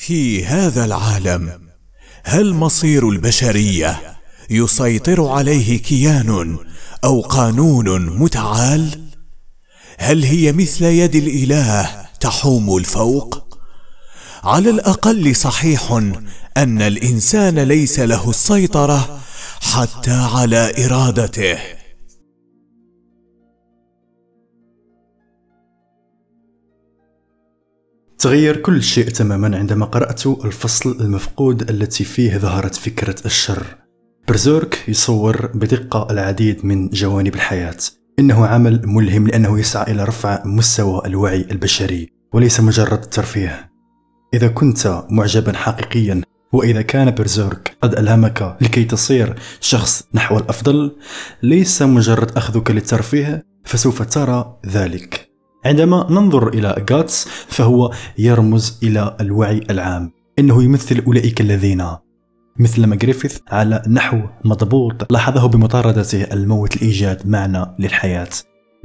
في هذا العالم. هل مصير البشرية يسيطر عليه كيان أو قانون متعال؟ هل هي مثل يد الإله تحوم الفوق؟ على الأقل صحيح أن الإنسان ليس له السيطرة حتى على إرادته. تغير كل شيء تماما عندما قرأت الفصل المفقود التي فيه ظهرت فكرة الشر. برزيرك يصور بدقة العديد من جوانب الحياة. إنه عمل ملهم لأنه يسعى إلى رفع مستوى الوعي البشري وليس مجرد ترفيه. إذا كنت معجبا حقيقيا وإذا كان برزيرك قد ألهمك لكي تصير شخص نحو الأفضل ليس مجرد أخذك للترفيه فسوف ترى ذلك. عندما ننظر إلى غاتس فهو يرمز إلى الوعي العام. إنه يمثل أولئك الذين مثل ما جريفيث على نحو مضبوط لاحظه بمطاردته الموت لإيجاد معنى للحياة.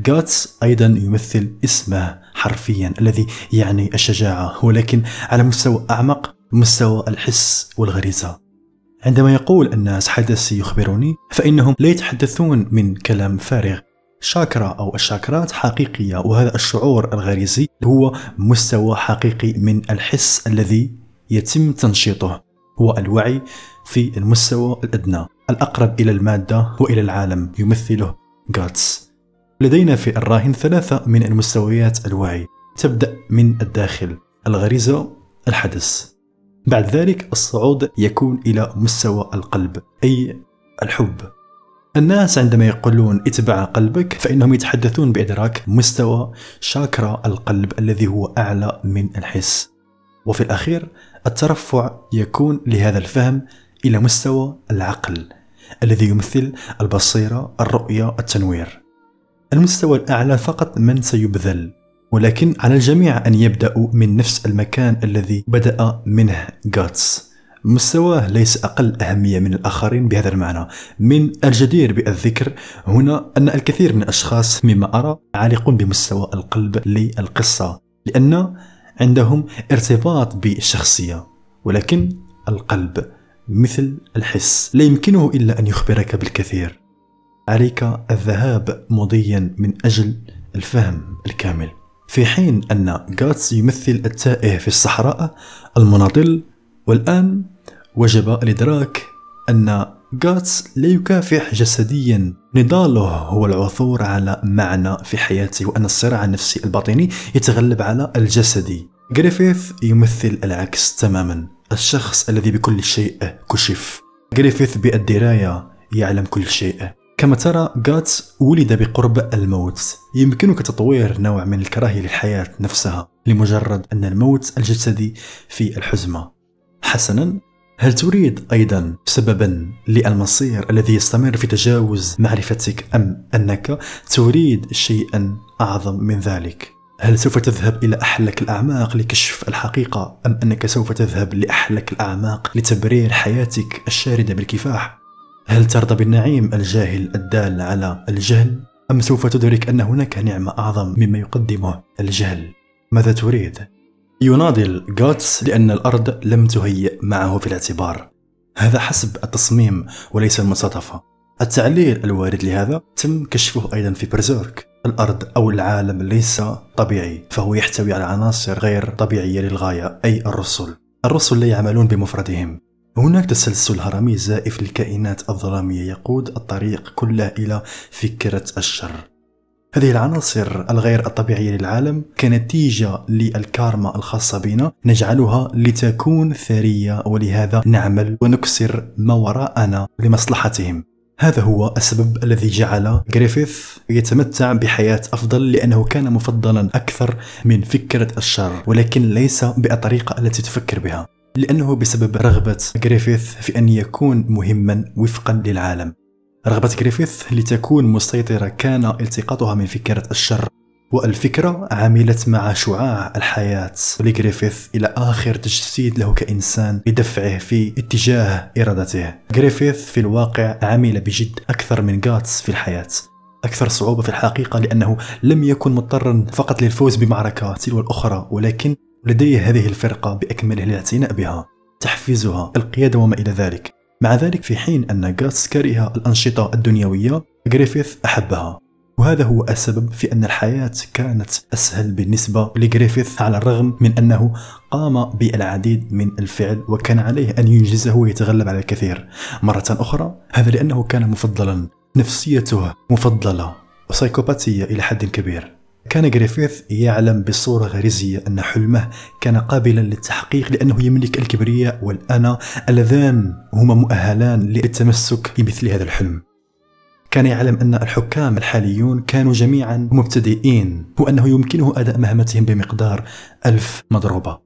غاتس أيضا يمثل اسمه حرفيا الذي يعني الشجاعة ولكن على مستوى أعمق مستوى الحس والغريزة. عندما يقول الناس حدثي يخبرني فإنهم لا يتحدثون من كلام فارغ. شاكرا أو الشاكرات حقيقية وهذا الشعور الغريزي هو مستوى حقيقي من الحس الذي يتم تنشيطه هو الوعي في المستوى الأدنى. الأقرب إلى المادة وإلى العالم يمثله غاتس. لدينا في الراهن ثلاثة من المستويات الوعي. تبدأ من الداخل الغريزة الحدث. بعد ذلك الصعود يكون إلى مستوى القلب أي الحب. الناس عندما يقولون اتبع قلبك فإنهم يتحدثون بإدراك مستوى شاكرا القلب الذي هو أعلى من الحس. وفي الأخير الترفع يكون لهذا الفهم إلى مستوى العقل الذي يمثل البصيرة الرؤية التنوير. المستوى الأعلى فقط من سيبذل ولكن على الجميع أن يبدأوا من نفس المكان الذي بدأ منه غاتس مستواه ليس أقل أهمية من الآخرين بهذا المعنى. من الجدير بالذكر هنا أن الكثير من الأشخاص مما أرى عالقون بمستوى القلب للقصة لأن عندهم ارتباط بالشخصية ولكن القلب مثل الحس. لا يمكنه إلا أن يخبرك بالكثير. عليك الذهاب مضيا من أجل الفهم الكامل. في حين أن غاتس يمثل التائه في الصحراء المناضل والآن وجب الإدراك أن غاتس لا يكافح جسديا. نضاله هو العثور على معنى في حياته وأن الصراع النفسي الباطني يتغلب على الجسدي جريفيث يمثل العكس تماما. الشخص الذي بكل شيء كشف. جريفيث بالدراية يعلم كل شيء. كما ترى غاتس ولد بقرب الموت. يمكنك تطوير نوع من الكراهية للحياة نفسها لمجرد أن الموت الجسدي في الحزمة. حسنا هل تريد أيضا سببا للمصير الذي يستمر في تجاوز معرفتك أم أنك تريد شيئا أعظم من ذلك؟ هل سوف تذهب إلى أحلك الأعماق لكشف الحقيقة أم أنك سوف تذهب لأحلك الأعماق لتبرير حياتك الشاردة بالكفاح؟ هل ترضى بالنعيم الجاهل الدال على الجهل؟ أم سوف تدرك أن هناك نعمة أعظم مما يقدمه الجهل؟ ماذا تريد؟ يناضل غاتس لأن الأرض لم تهيئ معه في الاعتبار. هذا حسب التصميم وليس المصادفة. التعليل الوارد لهذا تم كشفه أيضا في برزيرك. الأرض أو العالم ليس طبيعي فهو يحتوي على عناصر غير طبيعية للغاية أي الرسل. الرسل لا يعملون بمفردهم. هناك تسلسل هرمي زائف للكائنات الظلامية يقود الطريق كله إلى فكرة الشر. هذه العناصر الغير الطبيعية للعالم كنتيجة للكارما الخاصة بنا نجعلها لتكون ثرية ولهذا نعمل ونكسر ما وراءنا لمصلحتهم. هذا هو السبب الذي جعل جريفيث يتمتع بحياة أفضل لأنه كان مفضلا أكثر من فكرة الشر ولكن ليس بالطريقة التي تفكر بها لأنه بسبب رغبة جريفيث في أن يكون مهما وفقا للعالم. رغبة جريفيث لتكون مسيطرة كان التقاطها من فكرة الشر والفكرة عملت مع شعاع الحياة. لجريفيث إلى آخر تجسيد له كإنسان لدفعه في اتجاه إرادته. جريفيث في الواقع عمل بجد أكثر من غاتس في الحياة. أكثر صعوبة في الحقيقة لأنه لم يكن مضطرا فقط للفوز بمعركة تلو الأخرى ولكن لديه هذه الفرقة بأكمله الاعتناء بها. تحفيزها القيادة وما إلى ذلك. مع ذلك في حين أن غاتس كره الأنشطة الدنيوية غريفيث أحبها. وهذا هو السبب في أن الحياة كانت أسهل بالنسبة لغريفيث على الرغم من أنه قام بالعديد من الفعل وكان عليه أن ينجزه ويتغلب على الكثير. مرة أخرى هذا لأنه كان مفضلا. نفسيته مفضلة. وسايكوباتية إلى حد كبير. كان غريفيث يعلم بصورة غريزية أن حلمه كان قابلا للتحقيق لأنه يملك الكبرياء والأنا اللذان هما مؤهلان للتمسك بمثل هذا الحلم. كان يعلم أن الحكام الحاليون كانوا جميعا مبتدئين وأنه يمكنه أداء مهمتهم بمقدار ألف مضروبة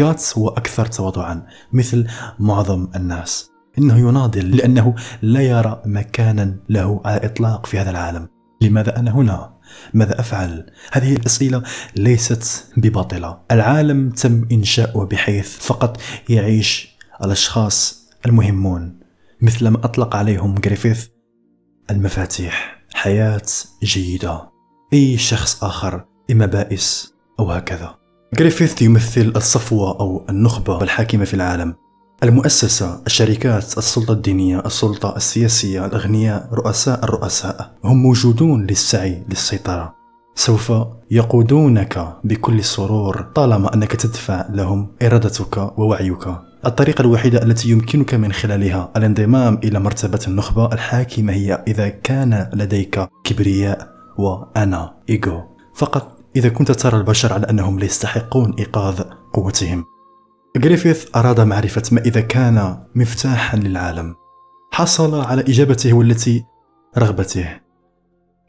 غاتس هو أكثر تواضعا مثل معظم الناس. إنه يناضل لأنه لا يرى مكانا له على الإطلاق في هذا العالم. لماذا أنا هنا؟ ماذا أفعل؟ هذه الأسئلة ليست بباطلة. العالم تم إنشاؤه بحيث فقط يعيش الأشخاص المهمون مثل ما أطلق عليهم غريفيث المفاتيح حياة جيدة. أي شخص آخر إما بائس أو هكذا. غريفيث يمثل الصفوة أو النخبة الحاكمة في العالم. المؤسسة الشركات السلطة الدينية السلطة السياسية الأغنياء رؤساء الرؤساء هم موجودون للسعي للسيطرة. سوف يقودونك بكل سرور طالما أنك تدفع لهم إرادتك ووعيك. الطريقة الوحيدة التي يمكنك من خلالها الانضمام إلى مرتبة النخبة الحاكمة هي إذا كان لديك كبرياء وأنا إيجو فقط إذا كنت ترى البشر على أنهم لا يستحقون إيقاظ قوتهم. غريفيث أراد معرفة ما إذا كان مفتاحا للعالم. حصل على إجابته والتي رغبته.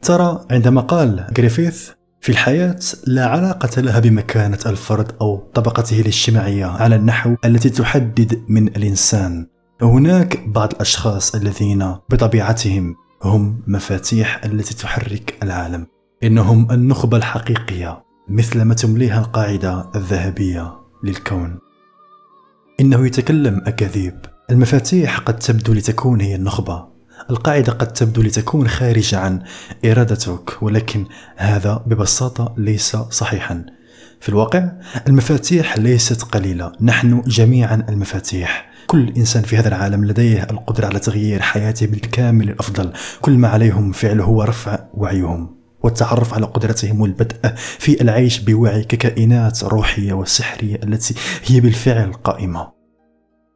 ترى عندما قال غريفيث في الحياة لا علاقة لها بمكانة الفرد أو طبقته الاجتماعية على النحو التي تحدد من الإنسان. هناك بعض الأشخاص الذين بطبيعتهم هم مفاتيح التي تحرك العالم. إنهم النخبة الحقيقية مثل ما تمليها القاعدة الذهبية للكون. إنه يتكلم أكاذيب. المفاتيح قد تبدو لتكون هي النخبة. القاعدة قد تبدو لتكون خارجة عن إرادتك ولكن هذا ببساطة ليس صحيحا. في الواقع المفاتيح ليست قليلة. نحن جميعا المفاتيح. كل إنسان في هذا العالم لديه القدرة على تغيير حياته بالكامل الأفضل. كل ما عليهم فعله هو رفع وعيهم. والتعرف على قدرتهم والبدء في العيش بوعي ككائنات روحية وسحرية التي هي بالفعل قائمة.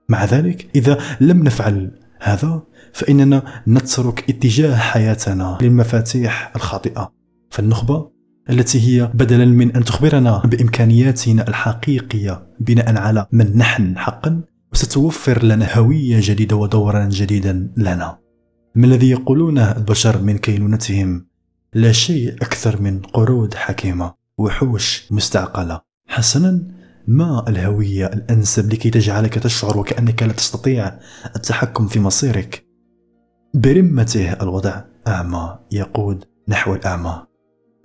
مع ذلك إذا لم نفعل هذا فإننا نترك اتجاه حياتنا للمفاتيح الخاطئة. فالنخبة التي هي بدلا من أن تخبرنا بإمكانياتنا الحقيقية بناء على من نحن حقا ستوفر لنا هوية جديدة ودورا جديدا لنا. ما الذي يقولونه البشر من كينونتهم لا شيء أكثر من قرود حكيمة وحوش مستعقلة. حسنا ما الهوية الأنسب لكي تجعلك تشعر وكأنك لا تستطيع التحكم في مصيرك؟ برمته الوضع أعمى يقود نحو الأعمى.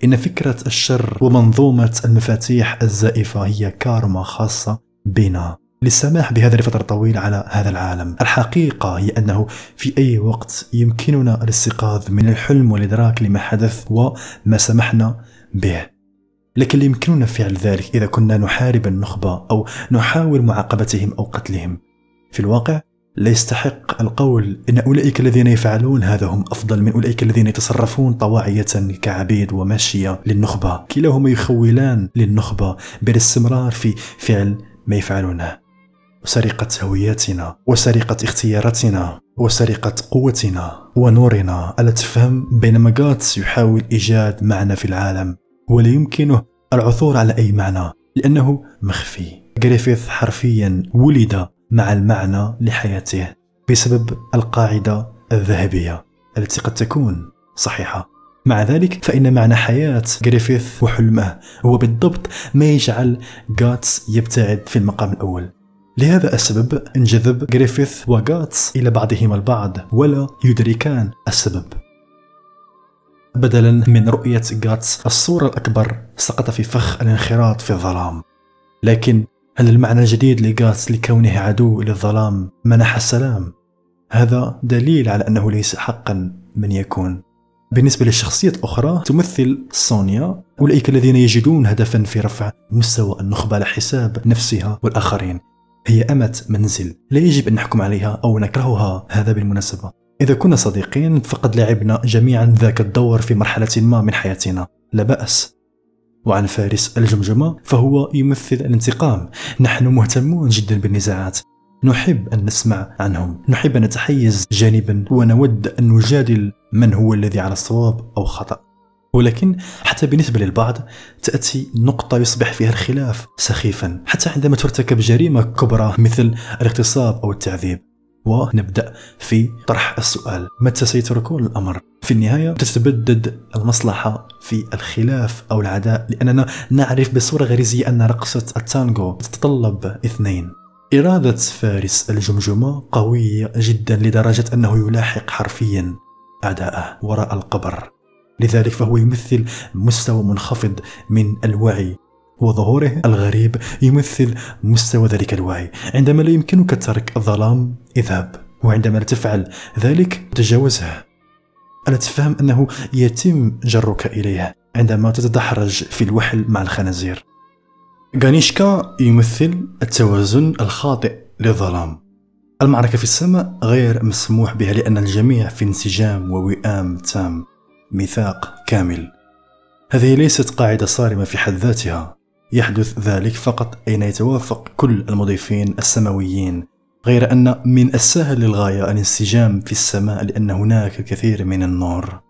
إن فكرة الشر ومنظومة المفاتيح الزائفة هي كارما خاصة بنا. للسماح بهذا لفترة طويلة على هذا العالم. الحقيقة هي أنه في أي وقت يمكننا الاستيقاظ من الحلم والإدراك لما حدث وما سمحنا به. لكن اللي يمكننا فعل ذلك إذا كنا نحارب النخبة أو نحاول معاقبتهم أو قتلهم. في الواقع لا يستحق القول إن أولئك الذين يفعلون هذا هم أفضل من أولئك الذين يتصرفون طواعية كعبيد وماشيه للنخبة، كلاهما يخولان للنخبة بالاستمرار في فعل ما يفعلونه. وسرقة هوياتنا وسرقة اختياراتنا وسرقة قوتنا ونورنا. الا تفهم بينما جاتس يحاول إيجاد معنى في العالم ولا يمكنه العثور على أي معنى؟ لأنه مخفي. جريفيث حرفيا ولد مع المعنى لحياته بسبب القاعدة الذهبية التي قد تكون صحيحة. مع ذلك فإن معنى حياة غريفيث وحلمه هو بالضبط ما يجعل غاتس يبتعد في المقام الأول. لهذا السبب انجذب غريفيث وغاتس إلى بعضهما البعض ولا يدركان السبب. بدلا من رؤية غاتس الصورة الأكبر سقط في فخ الانخراط في الظلام. لكن هل المعنى الجديد لغاس لكونه عدو للظلام منح السلام؟ هذا دليل على أنه ليس حقا من يكون. بالنسبة للشخصيات الأخرى تمثل سونيا أولئك الذين يجدون هدفا في رفع مستوى النخبة على حساب نفسها والآخرين. هي أمة منزل لا يجب أن نحكم عليها أو نكرهها هذا بالمناسبة. إذا كنا صديقين فقد لعبنا جميعا ذاك الدور في مرحلة ما من حياتنا. لا بأس. وعن فارس الجمجمة فهو يمثل الانتقام. نحن مهتمون جدا بالنزاعات. نحب أن نسمع عنهم. نحب أن نتحيز جانبا ونود أن نجادل من هو الذي على الصواب أو خطأ. ولكن حتى بالنسبة للبعض تأتي نقطة يصبح فيها الخلاف سخيفا حتى عندما ترتكب جريمة كبرى مثل الاغتصاب أو التعذيب. ونبدأ في طرح السؤال متى سيتركون الأمر؟ في النهاية تتبدد المصلحة في الخلاف أو العداء لأننا نعرف بصورة غريزية أن رقصة التانغو تتطلب اثنين. إرادة فارس الجمجمة قوية جدا لدرجة أنه يلاحق حرفيا أعداءه وراء القبر. لذلك فهو يمثل مستوى منخفض من الوعي وظهوره الغريب يمثل مستوى ذلك الوعي. عندما لا يمكنك ترك الظلام اذهب. وعندما لا تفعل ذلك تجاوزه ألا تفهم أنه يتم جرك إليه عندما تتدحرج في الوحل مع الخنازير. غانيشكا يمثل التوازن الخاطئ للظلام. المعركة في السماء غير مسموح بها لأن الجميع في انسجام ووئام تام. ميثاق كامل. هذه ليست قاعدة صارمة في حد ذاتها. يحدث ذلك فقط أين يتوافق كل المضيفين السماويين غير أن من السهل للغاية الانسجام في السماء لأن هناك الكثير من النور.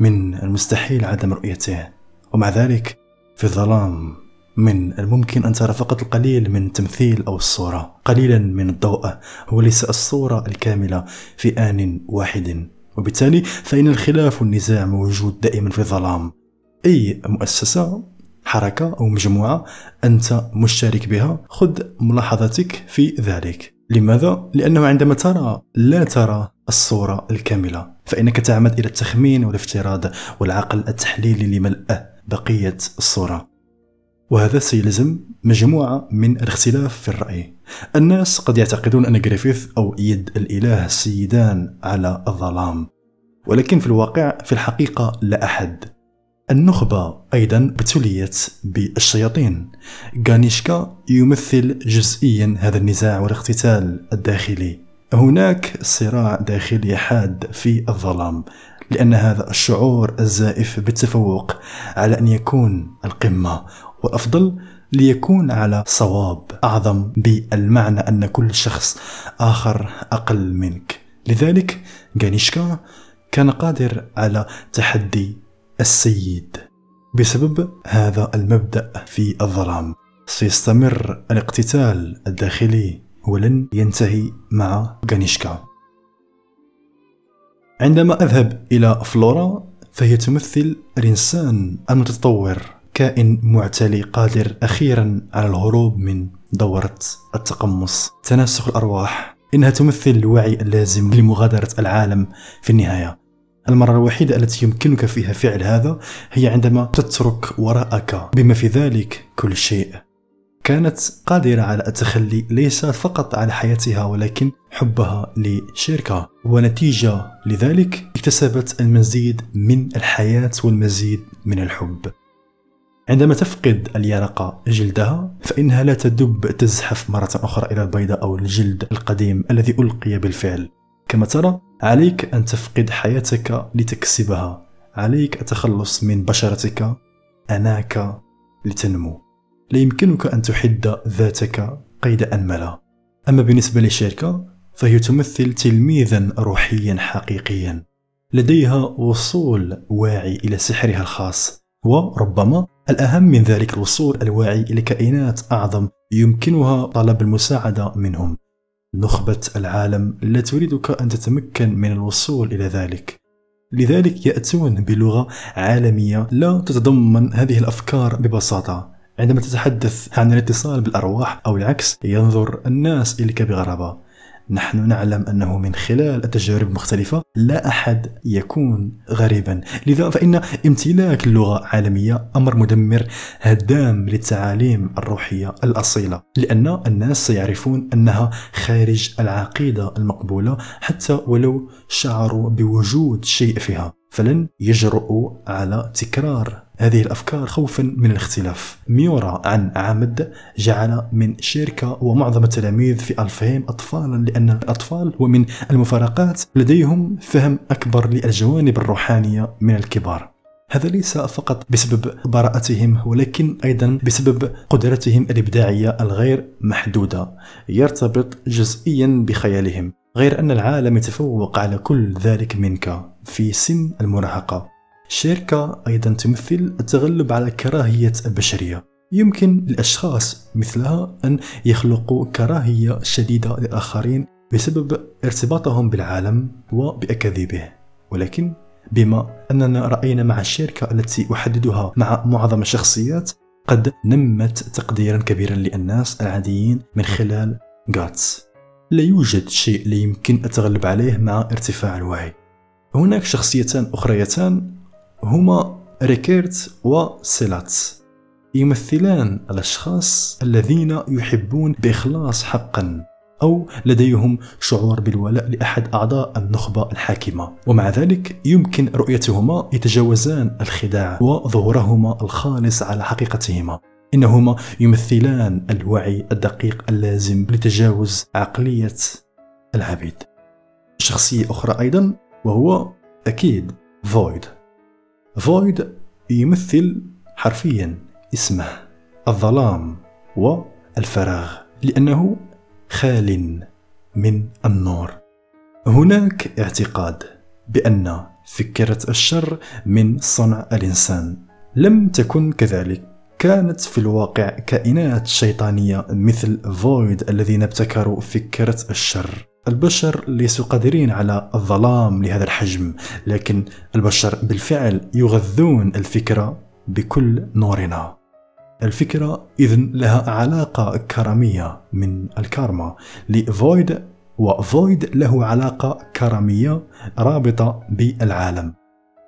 من المستحيل عدم رؤيته ومع ذلك في الظلام من الممكن أن ترى فقط القليل من التمثيل أو الصورة قليلا من الضوء وليس الصورة الكاملة في آن واحد. وبالتالي فإن الخلاف والنزاع موجود دائما في الظلام. أي مؤسسة حركة أو مجموعة أنت مشترك بها خذ ملاحظتك في ذلك. لماذا؟ لأنه عندما ترى لا ترى الصورة الكاملة. فإنك تعمد إلى التخمين والافتراض والعقل التحليلي لملء بقية الصورة. وهذا سيلزم مجموعة من الاختلاف في الرأي. الناس قد يعتقدون أن جريفيث أو يد الإله سيدان على الظلام ولكن في الواقع في الحقيقة لا أحد. النخبة أيضا ابتليت بالشياطين. غانيشكا يمثل جزئيا هذا النزاع والاقتتال الداخلي. هناك صراع داخلي حاد في الظلام لأن هذا الشعور الزائف بالتفوق على أن يكون القمة والأفضل ليكون على صواب أعظم بالمعنى أن كل شخص آخر أقل منك. لذلك غانيشكا كان قادر على تحدي السيد. بسبب هذا المبدأ في الظلام سيستمر الاقتتال الداخلي ولن ينتهي مع غانيشكا. عندما أذهب إلى فلورا فهي تمثل الإنسان المتطور. كائن معتلي قادر أخيرا على الهروب من دورة التقمص. تناسخ الأرواح. إنها تمثل الوعي اللازم لمغادرة العالم في النهاية. المرة الوحيدة التي يمكنك فيها فعل هذا هي عندما تترك وراءك بما في ذلك كل شيء. كانت قادرة على التخلي ليس فقط على حياتها ولكن حبها لشركة. ونتيجة لذلك اكتسبت المزيد من الحياة والمزيد من الحب. عندما تفقد اليرقة جلدها فإنها لا تدب تزحف مرة أخرى إلى البيضاء أو الجلد القديم الذي ألقي بالفعل. كما ترى عليك أن تفقد حياتك لتكسبها. عليك التخلص من بشرتك. أناك لتنمو. لا يمكنك أن تحد ذاتك قيد أنملة. أما بالنسبة للشركة فهي تمثل تلميذا روحيا حقيقيا. لديها وصول واعي إلى سحرها الخاص. وربما الأهم من ذلك الوصول الواعي إلى كائنات أعظم يمكنها طلب المساعدة منهم. نخبة العالم لا تريدك أن تتمكن من الوصول إلى ذلك. لذلك يأتون بلغة عالمية لا تتضمن هذه الأفكار ببساطة. عندما تتحدث عن الاتصال بالأرواح أو العكس ينظر الناس إليك بغرابة. نحن نعلم أنه من خلال التجارب المختلفة لا أحد يكون غريبا. لذا فإن امتلاك اللغة عالمية أمر مدمر هدام للتعاليم الروحية الأصيلة لأن الناس سيعرفون أنها خارج العقيدة المقبولة حتى ولو شعروا بوجود شيء فيها. فلن يجرؤوا على تكرار هذه الأفكار خوفا من الاختلاف. ميورا عن عامد جعل من شركة ومعظم التلاميذ في ألفهم أطفالا لأن الأطفال ومن المفارقات لديهم فهم أكبر للجوانب الروحانية من الكبار. هذا ليس فقط بسبب براءتهم ولكن أيضا بسبب قدرتهم الإبداعية الغير محدودة. يرتبط جزئيا بخيالهم غير أن العالم يتفوق على كل ذلك منك. في سن المراهقة شركة أيضا تمثل التغلب على كراهية البشرية. يمكن للأشخاص مثلها أن يخلقوا كراهية شديدة للآخرين بسبب ارتباطهم بالعالم وبأكاذيبه. ولكن بما أننا رأينا مع الشركة التي أحددها مع معظم الشخصيات قد نمت تقديرا كبيرا للناس العاديين من خلال جاتس. لا يوجد شيء لا يمكن التغلب عليه مع ارتفاع الوعي. هناك شخصيتان أخريتان هما ريكيرت وسيلاتس يمثلان الأشخاص الذين يحبون بإخلاص حقا أو لديهم شعور بالولاء لأحد أعضاء النخبة الحاكمة. ومع ذلك يمكن رؤيتهما يتجاوزان الخداع وظهورهما الخالص على حقيقتهما. إنهما يمثلان الوعي الدقيق اللازم لتجاوز عقلية العبيد. شخصية أخرى أيضا وهو أكيد فويد. فويد يمثل حرفيا اسمه الظلام والفراغ لأنه خال من النور. هناك اعتقاد بأن فكرة الشر من صنع الإنسان. لم تكن كذلك. كانت في الواقع كائنات شيطانية مثل فويد الذين ابتكروا فكرة الشر. البشر ليسوا قادرين على الظلام لهذا الحجم لكن البشر بالفعل يغذون الفكرة بكل نورنا. الفكرة إذن لها علاقة كرمية من الكارما. لفويد وفويد له علاقة كرمية رابطة بالعالم.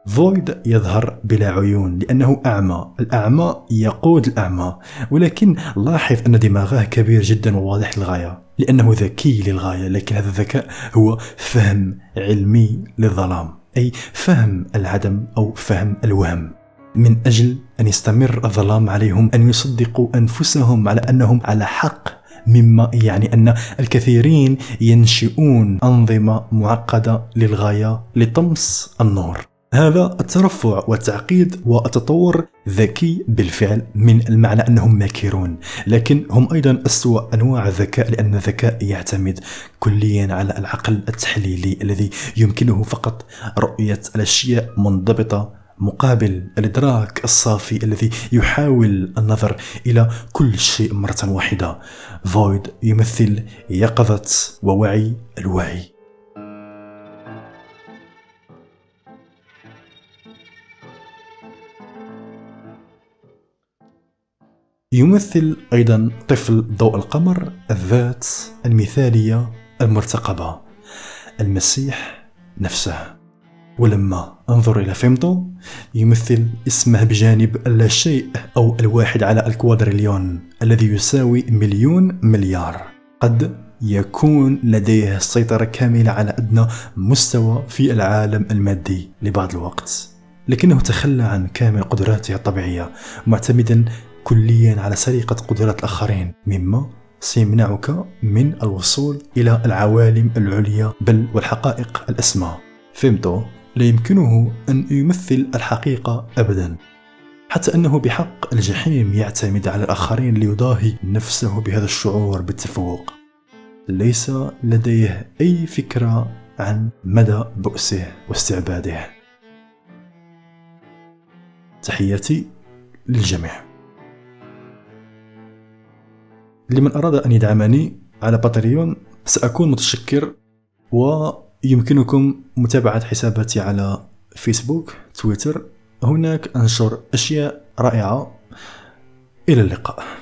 فويد يظهر بلا عيون لأنه أعمى. الأعمى يقود الأعمى. ولكن لاحظ أن دماغه كبير جدا وواضح للغاية. لأنه ذكي للغاية لكن هذا الذكاء هو فهم علمي للظلام أي فهم العدم أو فهم الوهم. من أجل أن يستمر الظلام عليهم أن يصدقوا أنفسهم على أنهم على حق مما يعني أن الكثيرين ينشئون أنظمة معقدة للغاية لطمس النور. هذا الترفع والتعقيد والتطور ذكي بالفعل من المعنى أنهم ماكرون. لكن هم أيضا أسوأ أنواع الذكاء لأن الذكاء يعتمد كليا على العقل التحليلي الذي يمكنه فقط رؤية الأشياء منضبطة مقابل الإدراك الصافي الذي يحاول النظر إلى كل شيء مرة واحدة. فويد يمثل يقظة ووعي الوعي. يمثل أيضا طفل ضوء القمر الذات المثالية المرتقبة المسيح نفسه. ولما أنظر إلى فيمتو يمثل اسمه بجانب لا شيء أو الواحد على الكوادريليون الذي يساوي مليون مليار. قد يكون لديه السيطرة كاملة على أدنى مستوى في العالم المادي لبعض الوقت. لكنه تخلى عن كامل قدراته الطبيعية معتمدا كليا على سرقة قدرات الآخرين. مما سيمنعك من الوصول إلى العوالم العليا بل والحقائق الأسمى فيمتو لا يمكنه أن يمثل الحقيقة أبدا. حتى أنه بحق الجحيم يعتمد على الآخرين ليضاهي نفسه بهذا الشعور بالتفوق. ليس لديه أي فكرة عن مدى بؤسه واستعباده. تحياتي للجميع. لمن أراد أن يدعمني على باتريون سأكون متشكر ويمكنكم متابعة حساباتي على فيسبوك تويتر. هناك أنشر أشياء رائعة. إلى اللقاء.